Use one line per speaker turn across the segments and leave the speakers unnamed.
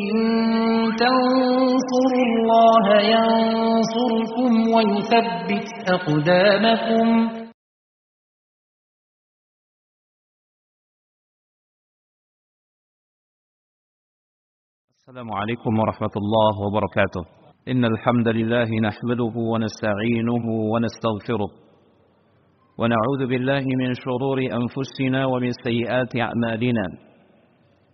إن تنصروا الله ينصركم ويثبت أقدامكم
السلام عليكم ورحمة الله وبركاته. إن الحمد لله نحمده ونستعينه ونستغفره ونعوذ بالله من شرور أنفسنا ومن سيئات أعمالنا.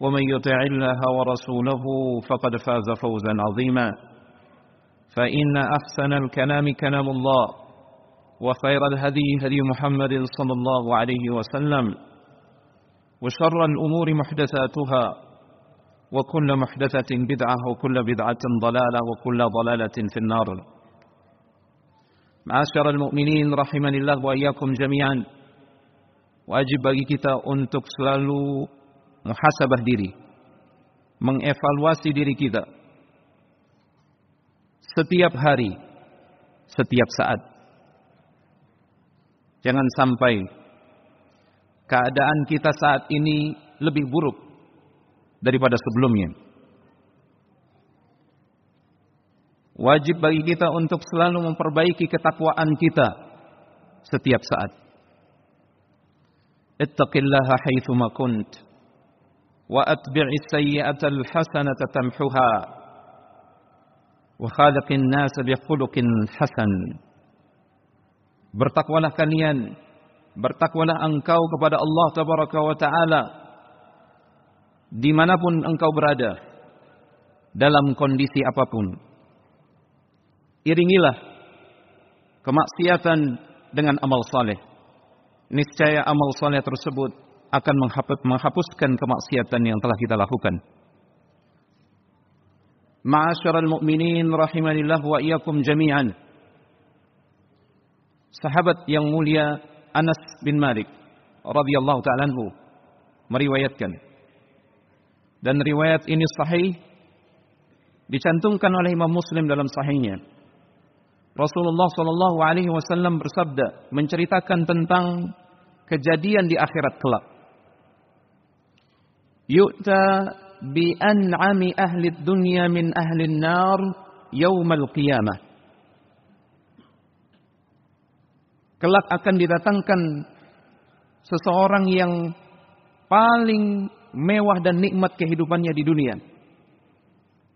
ومن يطع الله ورسوله فقد فاز فوزا عظيما. فإن أحسن الكلام كلام الله وخير الهدي هدي محمد صلى الله عليه وسلم وشر الأمور محدثاتها وكل محدثة بدعة وكل بدعة ضلالة وكل ضلالة في النار. معاشر المؤمنين رحمني الله وإياكم جميعا. wajib bagi kita untuk muhasabah diri mengevaluasi diri kita setiap hari setiap saat jangan sampai keadaan kita saat ini lebih buruk daripada sebelumnya. Wajib bagi kita untuk selalu memperbaiki ketakwaan kita setiap saat. Ittaqillaha haitsuma kunt al-hasanata tamhuha wa khaliqin nas bi khuluqin hasan. Bertakwalah kalian, bertakwalah engkau kepada Allah tabaraka wa taala di mana pun engkau berada, dalam kondisi apa pun. Iringilah kemaksiatan dengan amal saleh. Niscaya amal saleh tersebut akan menghapuskan kemaksiatan yang telah kita lakukan. Ma'asyiral mu'minin rahimanillah wa iyyakum jami'an. Sahabat yang mulia Anas bin Malik radhiyallahu ta'ala anhu meriwayatkan dan riwayat ini sahih dicantumkan oleh Imam Muslim dalam sahihnya. Rasulullah Shallallahu Alaihi Wasallam bersabda menceritakan tentang kejadian di akhirat kelak. Yu'ta bi an'ami ahli dunya min ahli yaumal qiyamah. Kelak akan didatangkan seseorang yang paling mewah dan nikmat kehidupannya di dunia.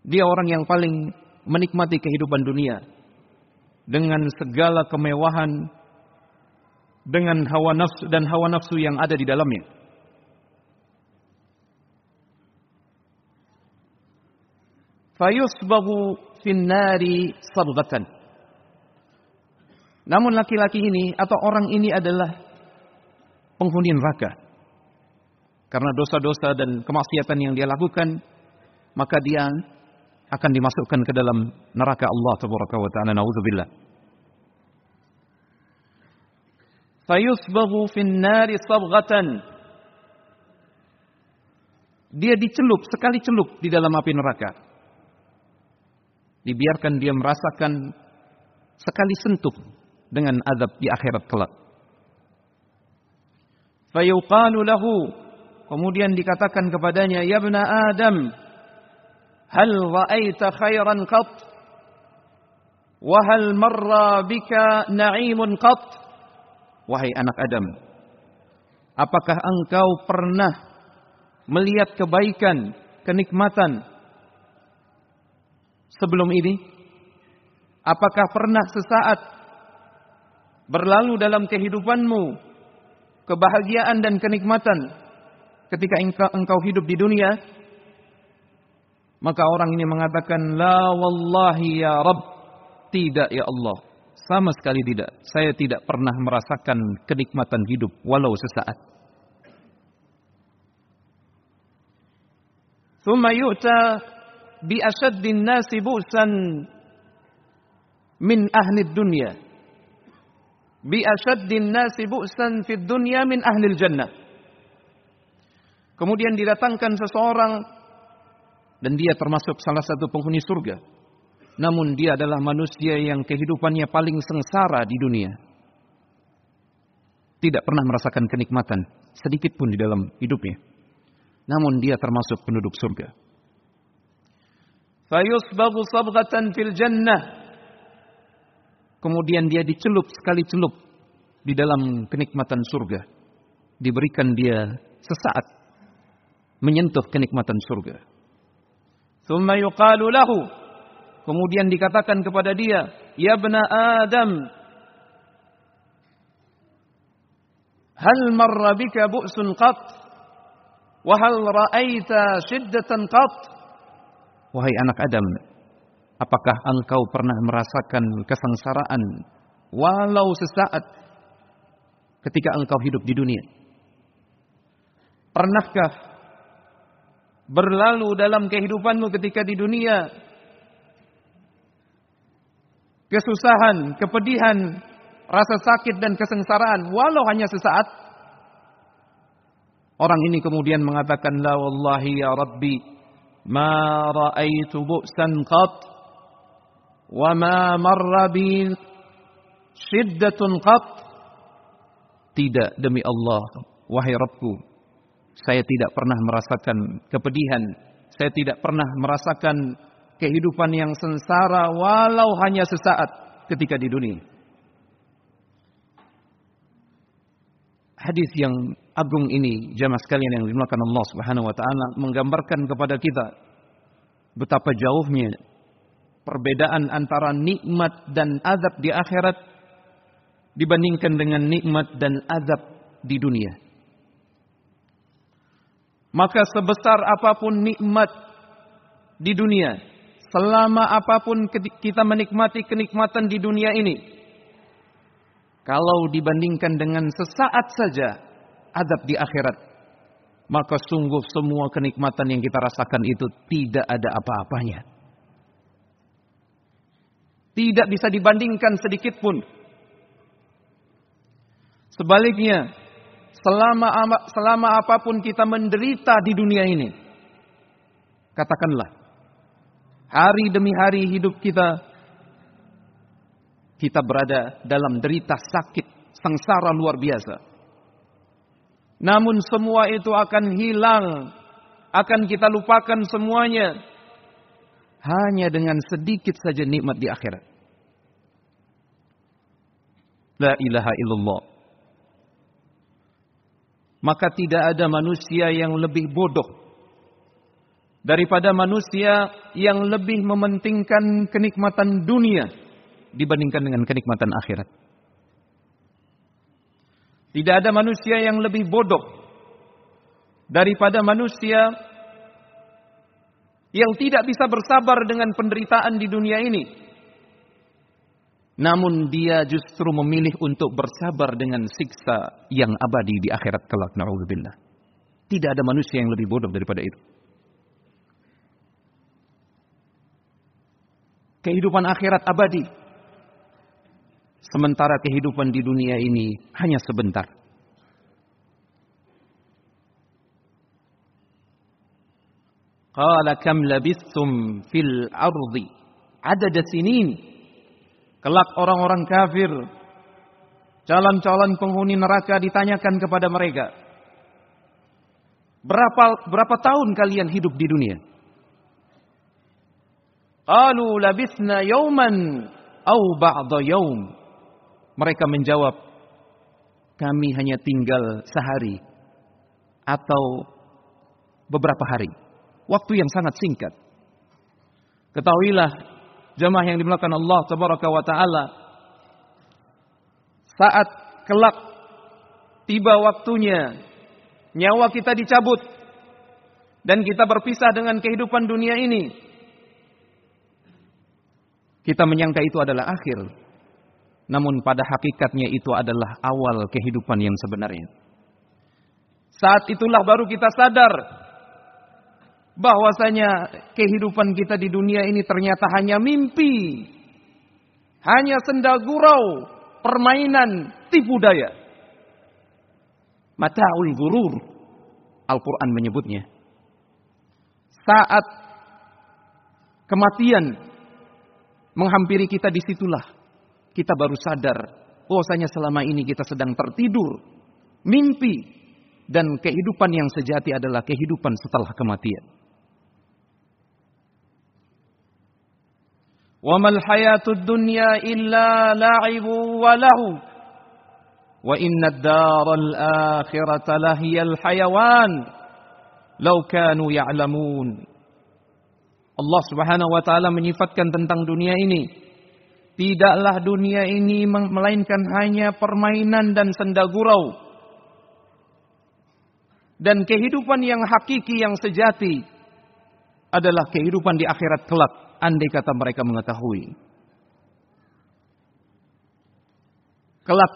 Dia orang yang paling menikmati kehidupan dunia dengan segala kemewahan dengan hawa nafsu dan hawa nafsu yang ada di dalamnya. Fayusbahu finnari sabghatan. Namun laki-laki ini atau orang ini adalah penghuni neraka karena dosa-dosa dan kemaksiatan yang dia lakukan, maka dia akan dimasukkan ke dalam neraka Allah Tabaraka wa taala naudzubillah. Fayusbaghu fin nari sabghatan. Dia dicelup sekali celup di dalam api neraka. Dibiarkan dia merasakan sekali sentuh dengan azab di akhirat kelak. Fayuqalu lahu Kemudian dikatakan kepadanya, "Ya bna Adam, hal ra'aita khairan qat? Wa hal marra bika na'imun qat?" Wahai anak Adam, apakah engkau pernah melihat kebaikan, kenikmatan sebelum ini? Apakah pernah sesaat berlalu dalam kehidupanmu kebahagiaan dan kenikmatan ketika engkau, engkau hidup di dunia maka orang ini mengatakan la wallahi ya Rabb tidak ya Allah sama sekali tidak saya tidak pernah merasakan kenikmatan hidup walau sesaat ثم يؤتى bi asaddin nasi bu'san min ahli dunia. bi asaddin nasi bu'san fid dunya min ahli jannah kemudian didatangkan seseorang dan dia termasuk salah satu penghuni surga. Namun dia adalah manusia yang kehidupannya paling sengsara di dunia. Tidak pernah merasakan kenikmatan sedikit pun di dalam hidupnya. Namun dia termasuk penduduk surga. Fayusbagu sabghatan fil jannah kemudian dia dicelup sekali celup di dalam kenikmatan surga. Diberikan dia sesaat menyentuh kenikmatan surga. Thumma yuqalu lahu kemudian dikatakan kepada dia, "Ya bna Adam, hal marra bika bu'sun qat? Wa hal ra'aita shiddatan qat?" Wahai anak Adam, Apakah engkau pernah merasakan kesengsaraan walau sesaat ketika engkau hidup di dunia? Pernahkah berlalu dalam kehidupanmu ketika di dunia kesusahan, kepedihan, rasa sakit dan kesengsaraan walau hanya sesaat? Orang ini kemudian mengatakan la wallahi ya rabbi ma ra'aitu bu'san qat وما مر بي شدة قط tidak demi Allah wahai Rabbku saya tidak pernah merasakan kepedihan saya tidak pernah merasakan kehidupan yang sengsara walau hanya sesaat ketika di dunia Hadis yang agung ini jamaah sekalian yang dimuliakan Allah Subhanahu wa taala menggambarkan kepada kita betapa jauhnya perbedaan antara nikmat dan azab di akhirat dibandingkan dengan nikmat dan azab di dunia. Maka sebesar apa pun nikmat di dunia, selama apa pun kita menikmati kenikmatan di dunia ini, kalau dibandingkan dengan sesaat saja azab di akhirat, maka sungguh semua kenikmatan yang kita rasakan itu tidak ada apa-apanya. Tidak bisa dibandingkan sedikit pun. Sebaliknya, selama selama apa pun kita menderita di dunia ini, katakanlah, hari demi hari hidup kita, kita berada dalam derita sakit, sengsara luar biasa. Namun semua itu akan hilang, akan kita lupakan semuanya hanya dengan sedikit saja nikmat di akhirat. La ilaha illallah. Maka tidak ada manusia yang lebih bodoh daripada manusia yang lebih mementingkan kenikmatan dunia dibandingkan dengan kenikmatan akhirat. Tidak ada manusia yang lebih bodoh daripada manusia yang tidak bisa bersabar dengan penderitaan di dunia ini. Namun dia justru memilih untuk bersabar dengan siksa yang abadi di akhirat kelak. Na'udzubillah. Tidak ada manusia yang lebih bodoh daripada itu. Kehidupan akhirat abadi. Sementara kehidupan di dunia ini hanya sebentar. Qala kam labithum fil ardi adada sinin. Kelak orang-orang kafir, calon-calon penghuni neraka ditanyakan kepada mereka, berapa berapa tahun kalian hidup di dunia? Qalu labithna yawman au ba'da yawm. Mereka menjawab, kami hanya tinggal sehari atau beberapa hari waktu yang sangat singkat. Ketahuilah jemaah yang dimulakan Allah tabaraka wa taala
saat kelak tiba waktunya nyawa kita dicabut dan kita berpisah dengan kehidupan dunia ini kita menyangka itu adalah akhir namun pada hakikatnya itu adalah awal kehidupan yang sebenarnya saat itulah baru kita sadar bahwasanya kehidupan kita di dunia ini ternyata hanya mimpi hanya senda gurau permainan tipu daya. Mata'ul gurur. Al-Quran menyebutnya. Saat kematian menghampiri kita di situlah kita baru sadar bahwasanya selama ini kita sedang tertidur, mimpi, dan kehidupan yang sejati adalah kehidupan setelah kematian. Wamal hayatud dunya illa la'ibu wa lahu. Wa inna ad-daral akhirata lahiyal hayawan. Lau ya'lamun. Allah subhanahu wa ta'ala menyifatkan tentang dunia ini tidaklah dunia ini melainkan hanya permainan dan senda gurau dan kehidupan yang hakiki yang sejati adalah kehidupan di akhirat kelak andai kata mereka mengetahui. Kelak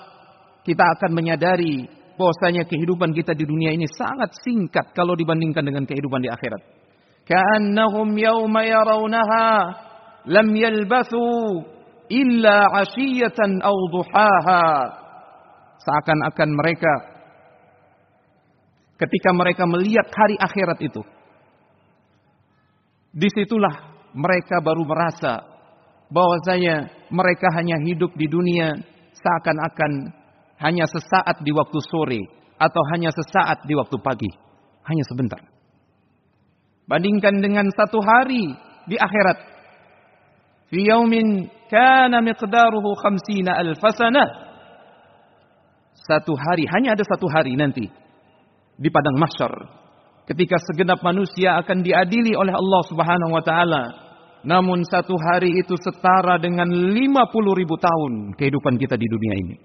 kita akan menyadari bahwasanya kehidupan kita di dunia ini sangat singkat kalau dibandingkan dengan kehidupan di akhirat. Ka'annahum yawma yarawnaha lam yalbathu illa 'ashiyatan aw duhaha. Seakan-akan mereka ketika mereka melihat hari akhirat itu di situlah mereka baru merasa bahwasanya mereka hanya hidup di dunia seakan-akan hanya sesaat di waktu sore atau hanya sesaat di waktu pagi, hanya sebentar. Bandingkan dengan satu hari di akhirat. Fi yaumin kana miqdaruhu khamsina alfasana. Satu hari, hanya ada satu hari nanti di padang mahsyar ketika segenap manusia akan diadili oleh Allah Subhanahu wa taala. Namun satu hari itu setara dengan 50 ribu tahun kehidupan kita di dunia ini.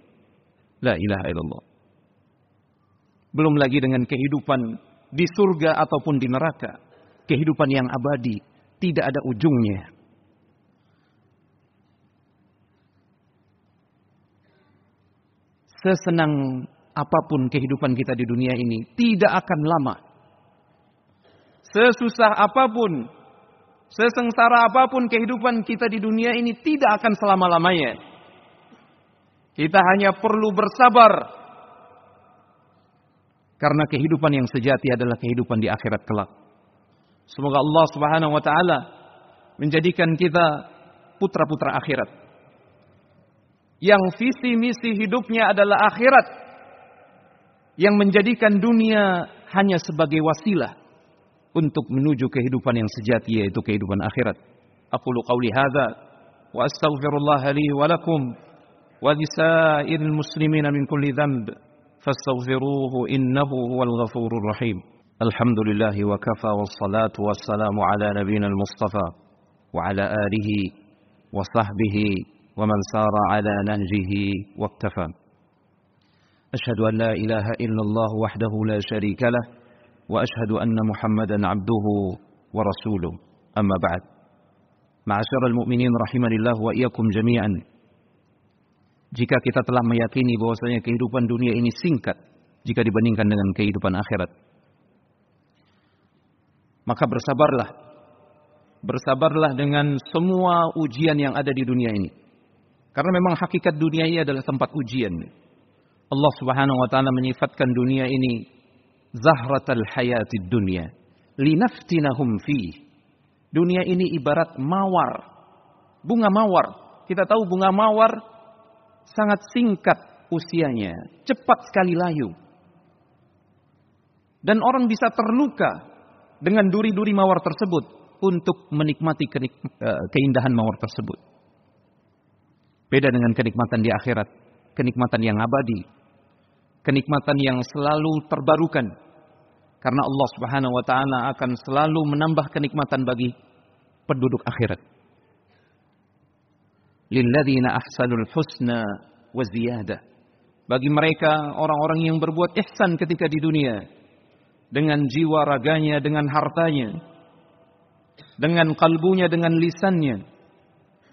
La ilaha illallah. Belum lagi dengan kehidupan di surga ataupun di neraka. Kehidupan yang abadi. Tidak ada ujungnya. Sesenang apa pun kehidupan kita di dunia ini. Tidak akan lama Sesusah apa pun, sesengsara apa pun kehidupan kita di dunia ini tidak akan selama-lamanya. Kita hanya perlu bersabar. Karena kehidupan yang sejati adalah kehidupan di akhirat kelak. Semoga Allah Subhanahu wa taala menjadikan kita putra-putra akhirat. Yang visi misi hidupnya adalah akhirat. Yang menjadikan dunia hanya sebagai wasilah untuk menuju kehidupan yang sejati yaitu kehidupan akhirat. Aqulu qawli hadza wa astaghfirullah li wa lakum wa lisairil muslimina min kulli dhanb fastaghfiruhu innahu huwal ghafurur rahim. Alhamdulillah wa kafa wassalatu wassalamu ala nabiyyina al-mustafa wa ala alihi wa sahbihi ومن سار على نهجه واقتفى. أشهد أن لا إله إلا الله وحده لا شريك له وأشهد أن محمدا عبده ورسوله. أما بعد معاشر المؤمنين رحمني الله وإياكم جميعا. Jika kita telah meyakini bahwasanya kehidupan dunia ini singkat jika dibandingkan dengan kehidupan akhirat maka bersabarlah. Bersabarlah dengan semua ujian yang ada di dunia ini karena memang hakikat dunia ini adalah tempat ujian Allah Subhanahu wa taala menyifatkan dunia ini zahratal hayatid dunya linaftinahum fi. Dunia ini ibarat mawar. Bunga mawar. Kita tahu bunga mawar sangat singkat usianya, cepat sekali layu. Dan orang bisa terluka dengan duri-duri mawar tersebut untuk menikmati eh, keindahan mawar tersebut. Beda dengan kenikmatan di akhirat, kenikmatan yang abadi, kenikmatan yang selalu terbarukan. Karena Allah Subhanahu wa taala akan selalu menambah kenikmatan bagi penduduk akhirat. Lilladzina ahsanul husna wa ziyadah. bagi mereka orang-orang yang berbuat ihsan ketika di dunia dengan jiwa raganya, dengan hartanya, dengan kalbunya, dengan lisannya,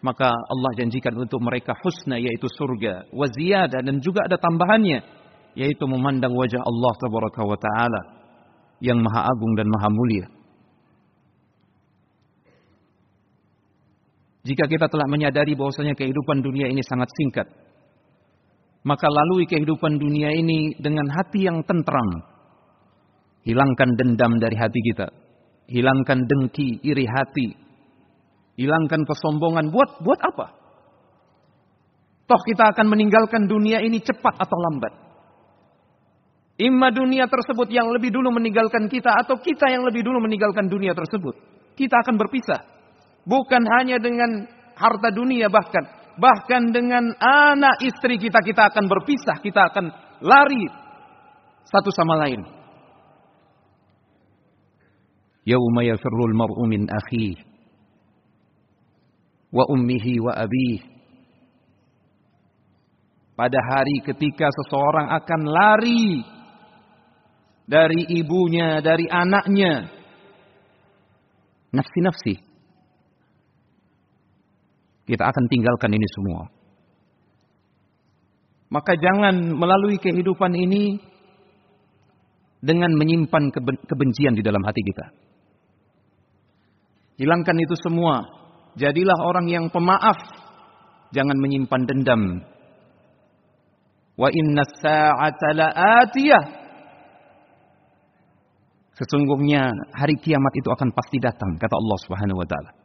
maka Allah janjikan untuk mereka husna yaitu surga, waziyada dan juga ada tambahannya yaitu memandang wajah Allah tabaraka wa taala yang maha agung dan maha mulia. Jika kita telah menyadari bahwasanya kehidupan dunia ini sangat singkat, maka lalui kehidupan dunia ini dengan hati yang tentram. Hilangkan dendam dari hati kita. Hilangkan dengki, iri hati. Hilangkan kesombongan. Buat buat apa? Toh kita akan meninggalkan dunia ini cepat atau lambat. Imma dunia tersebut yang lebih dulu meninggalkan kita atau kita yang lebih dulu meninggalkan dunia tersebut. Kita akan berpisah. Bukan hanya dengan harta dunia bahkan Bahkan dengan anak istri kita, kita akan berpisah. Kita akan lari satu sama lain. Yawma yafirrul mar'u min akhi wa ummihi wa abih. Pada hari ketika seseorang akan lari dari ibunya, dari anaknya. Nafsi-nafsi. Kita akan tinggalkan ini semua. Maka jangan melalui kehidupan ini dengan menyimpan kebencian di dalam hati kita. Hilangkan itu semua. Jadilah orang yang pemaaf. Jangan menyimpan dendam. Wa inna sa'ata la'atiyah. Sesungguhnya hari kiamat itu akan pasti datang, kata Allah Subhanahu wa taala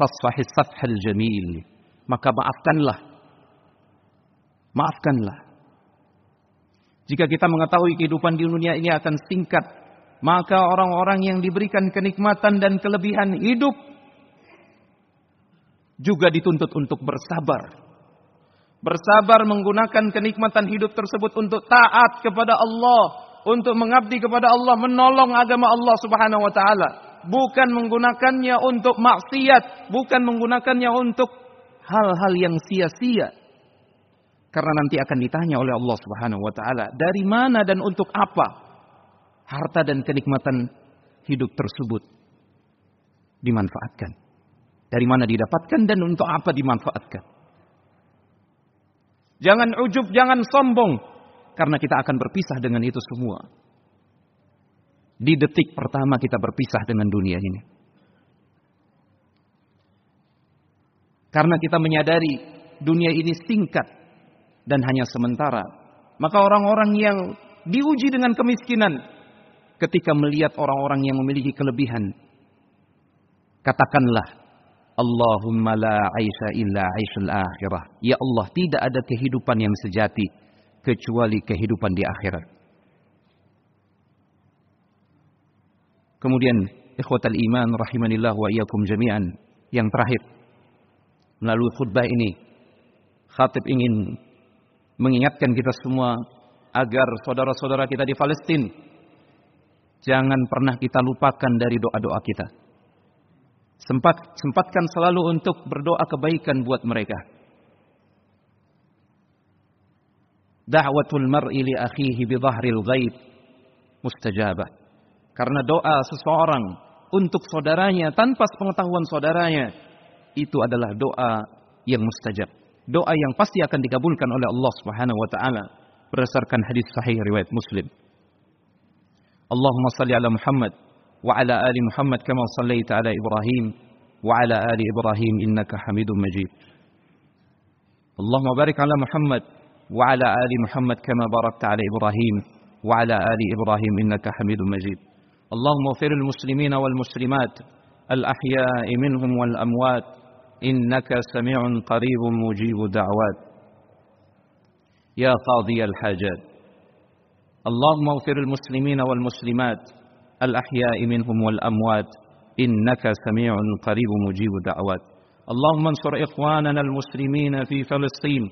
fasfahis safhal jamil. Maka maafkanlah. Maafkanlah. Jika kita mengetahui kehidupan di dunia ini akan singkat, maka orang-orang yang diberikan kenikmatan dan kelebihan hidup juga dituntut untuk bersabar. Bersabar menggunakan kenikmatan hidup tersebut untuk taat kepada Allah, untuk mengabdi kepada Allah, menolong agama Allah Subhanahu wa taala bukan menggunakannya untuk maksiat, bukan menggunakannya untuk hal-hal yang sia-sia. Karena nanti akan ditanya oleh Allah Subhanahu wa taala, dari mana dan untuk apa harta dan kenikmatan hidup tersebut dimanfaatkan? Dari mana didapatkan dan untuk apa dimanfaatkan? Jangan ujub, jangan sombong karena kita akan berpisah dengan itu semua di detik pertama kita berpisah dengan dunia ini. Karena kita menyadari dunia ini singkat dan hanya sementara. Maka orang-orang yang diuji dengan kemiskinan ketika melihat orang-orang yang memiliki kelebihan. Katakanlah, Allahumma la aisha illa aishul akhirah. Ya Allah, tidak ada kehidupan yang sejati kecuali kehidupan di akhirat. Kemudian ikhwatal iman rahimanillah wa iyyakum jami'an. Yang terakhir melalui khutbah ini khatib ingin mengingatkan kita semua agar saudara-saudara kita di Palestina jangan pernah kita lupakan dari doa-doa kita. Sempat sempatkan selalu untuk berdoa kebaikan buat mereka. Da'watul mar'i li akhihi bi dhahril ghaib mustajabah. Karena doa seseorang untuk saudaranya tanpa pengetahuan saudaranya itu adalah doa yang mustajab. Doa yang pasti akan dikabulkan oleh Allah Subhanahu wa taala berdasarkan hadis sahih riwayat Muslim. اللهم صل على محمد وعلى آل محمد كما صليت على إبراهيم وعلى آل إبراهيم إنك حميد مجيد. اللهم بارك على محمد وعلى آل محمد كما باركت على إبراهيم وعلى آل إبراهيم إنك حميد مجيد. اللهم اغفر المسلمين والمسلمات الأحياء منهم والأموات إنك سميع قريب مجيب الدعوات يا قاضي الحاجات. اللهم اغفر المسلمين والمسلمات الأحياء منهم والأموات إنك سميع قريب مجيب دعوات اللهم انصر إخواننا المسلمين في فلسطين.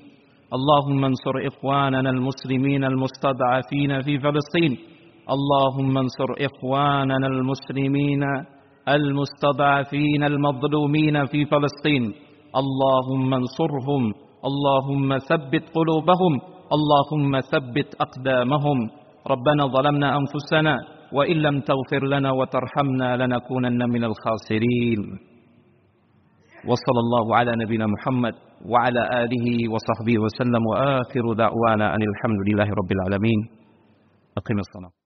اللهم انصر إخواننا المسلمين المستضعفين في فلسطين. اللهم انصر إخواننا المسلمين المستضعفين المظلومين في فلسطين. اللهم انصرهم. اللهم ثبت قلوبهم. اللهم ثبت أقدامهم. ربنا ظلمنا أنفسنا وإن لم تغفر لنا وترحمنا لنكونن من الخاسرين. وصلى الله على نبينا محمد وعلى آله وصحبه وسلم. وآخر دعوانا أن الحمد لله رب العالمين. أقم الصلاة.